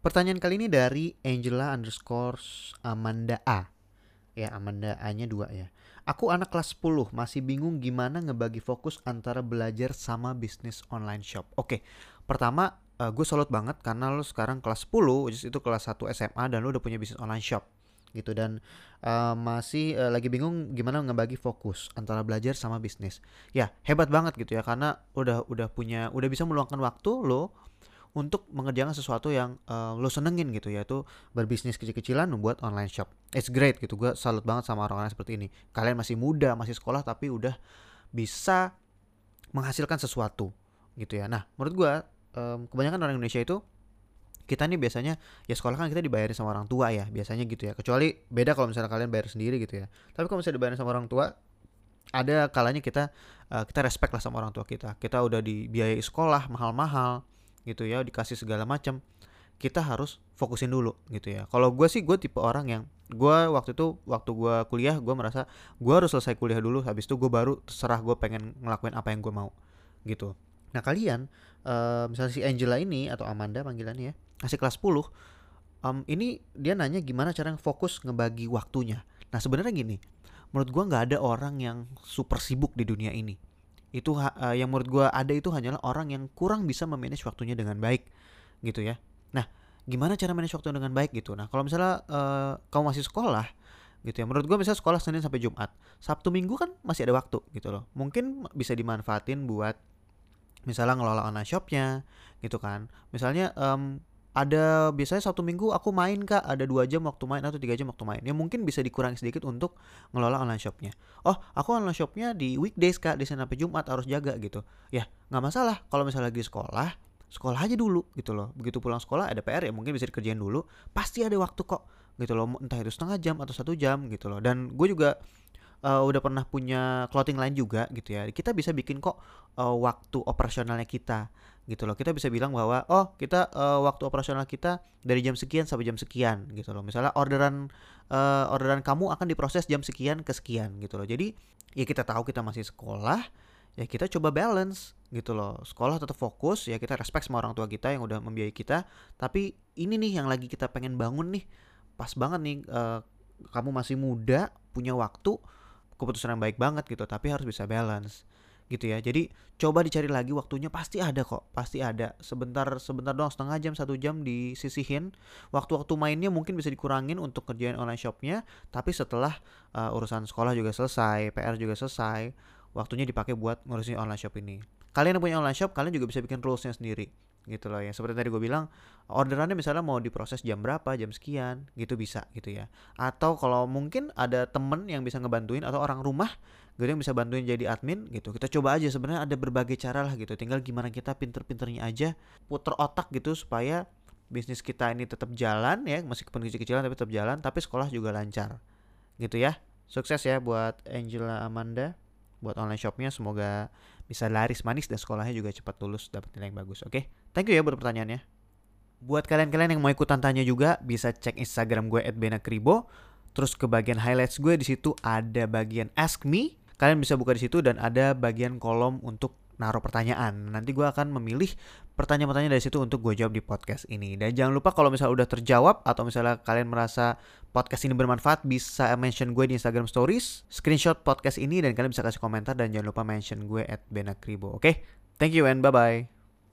Pertanyaan kali ini dari Angela underscore Amanda A. Ya, Amanda A-nya dua ya. Aku anak kelas 10, masih bingung gimana ngebagi fokus antara belajar sama bisnis online shop. Oke, pertama uh, gue salut banget karena lo sekarang kelas 10, which is itu kelas 1 SMA dan lo udah punya bisnis online shop gitu dan uh, masih uh, lagi bingung gimana ngebagi fokus antara belajar sama bisnis. Ya, hebat banget gitu ya karena udah udah punya udah bisa meluangkan waktu lo untuk mengerjakan sesuatu yang uh, lo senengin gitu yaitu berbisnis kecil-kecilan membuat online shop. It's great gitu. Gue salut banget sama orang-orang seperti ini. Kalian masih muda, masih sekolah tapi udah bisa menghasilkan sesuatu gitu ya. Nah, menurut gue um, kebanyakan orang Indonesia itu kita nih biasanya ya sekolah kan kita dibayarin sama orang tua ya biasanya gitu ya kecuali beda kalau misalnya kalian bayar sendiri gitu ya tapi kalau misalnya dibayarin sama orang tua ada kalanya kita uh, kita respect lah sama orang tua kita kita udah dibiayai sekolah mahal-mahal gitu ya dikasih segala macam kita harus fokusin dulu gitu ya. Kalau gue sih gue tipe orang yang gue waktu itu waktu gue kuliah gue merasa gue harus selesai kuliah dulu habis itu gue baru terserah gue pengen ngelakuin apa yang gue mau gitu. Nah kalian uh, misalnya si Angela ini atau Amanda panggilannya ya masih kelas 10 um, ini dia nanya gimana cara fokus ngebagi waktunya. Nah sebenarnya gini menurut gue nggak ada orang yang super sibuk di dunia ini itu uh, yang menurut gue ada itu hanyalah orang yang kurang bisa memanage waktunya dengan baik gitu ya. Nah gimana cara manage waktu dengan baik gitu? Nah kalau misalnya uh, kamu masih sekolah gitu ya menurut gue misalnya sekolah Senin sampai Jumat Sabtu Minggu kan masih ada waktu gitu loh. Mungkin bisa dimanfaatin buat misalnya ngelola online shopnya gitu kan. Misalnya um, ada biasanya satu minggu aku main kak. Ada dua jam waktu main atau tiga jam waktu main. Ya mungkin bisa dikurangi sedikit untuk ngelola online shopnya. Oh aku online shopnya di weekdays kak. Di sana sampai jumat harus jaga gitu. Ya nggak masalah. Kalau misalnya lagi sekolah sekolah aja dulu gitu loh. Begitu pulang sekolah ada PR ya mungkin bisa dikerjain dulu. Pasti ada waktu kok gitu loh. Entah itu setengah jam atau satu jam gitu loh. Dan gue juga uh, udah pernah punya clothing line juga gitu ya. Kita bisa bikin kok uh, waktu operasionalnya kita gitu loh. Kita bisa bilang bahwa oh kita uh, waktu operasional kita dari jam sekian sampai jam sekian gitu loh. Misalnya orderan uh, orderan kamu akan diproses jam sekian ke sekian gitu loh. Jadi ya kita tahu kita masih sekolah ya kita coba balance gitu loh. Sekolah tetap fokus ya kita respect sama orang tua kita yang udah membiayai kita. Tapi ini nih yang lagi kita pengen bangun nih. Pas banget nih uh, kamu masih muda punya waktu keputusan yang baik banget gitu tapi harus bisa balance gitu ya. Jadi coba dicari lagi waktunya. Pasti ada kok pasti ada. Sebentar sebentar doang setengah jam satu jam disisihin. Waktu-waktu mainnya mungkin bisa dikurangin untuk kerjain online shopnya. Tapi setelah uh, urusan sekolah juga selesai PR juga selesai waktunya dipakai buat ngurusin online shop ini. Kalian yang punya online shop kalian juga bisa bikin rulesnya sendiri gitu loh ya. Seperti tadi gue bilang orderannya misalnya mau diproses jam berapa jam sekian gitu bisa gitu ya. Atau kalau mungkin ada temen yang bisa ngebantuin atau orang rumah gitu yang bisa bantuin jadi admin gitu. Kita coba aja sebenarnya ada berbagai cara lah gitu. Tinggal gimana kita pinter-pinternya aja puter otak gitu supaya bisnis kita ini tetap jalan ya. Meskipun kecil-kecilan tapi tetap jalan tapi sekolah juga lancar gitu ya. Sukses ya buat Angela Amanda buat online shopnya. Semoga bisa laris manis dan sekolahnya juga cepat lulus dapat nilai yang bagus oke? okay? Thank you ya buat pertanyaannya buat kalian-kalian yang mau ikutan tanya juga bisa cek instagram gue @benakribo terus ke bagian highlights gue di situ ada bagian ask me kalian bisa buka di situ dan ada bagian kolom untuk naruh pertanyaan. Nanti gue akan memilih pertanyaan-pertanyaan dari situ untuk gue jawab di podcast ini. Dan jangan lupa kalau misalnya udah terjawab atau misalnya kalian merasa podcast ini bermanfaat bisa mention gue di Instagram Stories, screenshot podcast ini dan kalian bisa kasih komentar dan jangan lupa mention gue at Benakribo. Oke, okay? thank you and bye bye.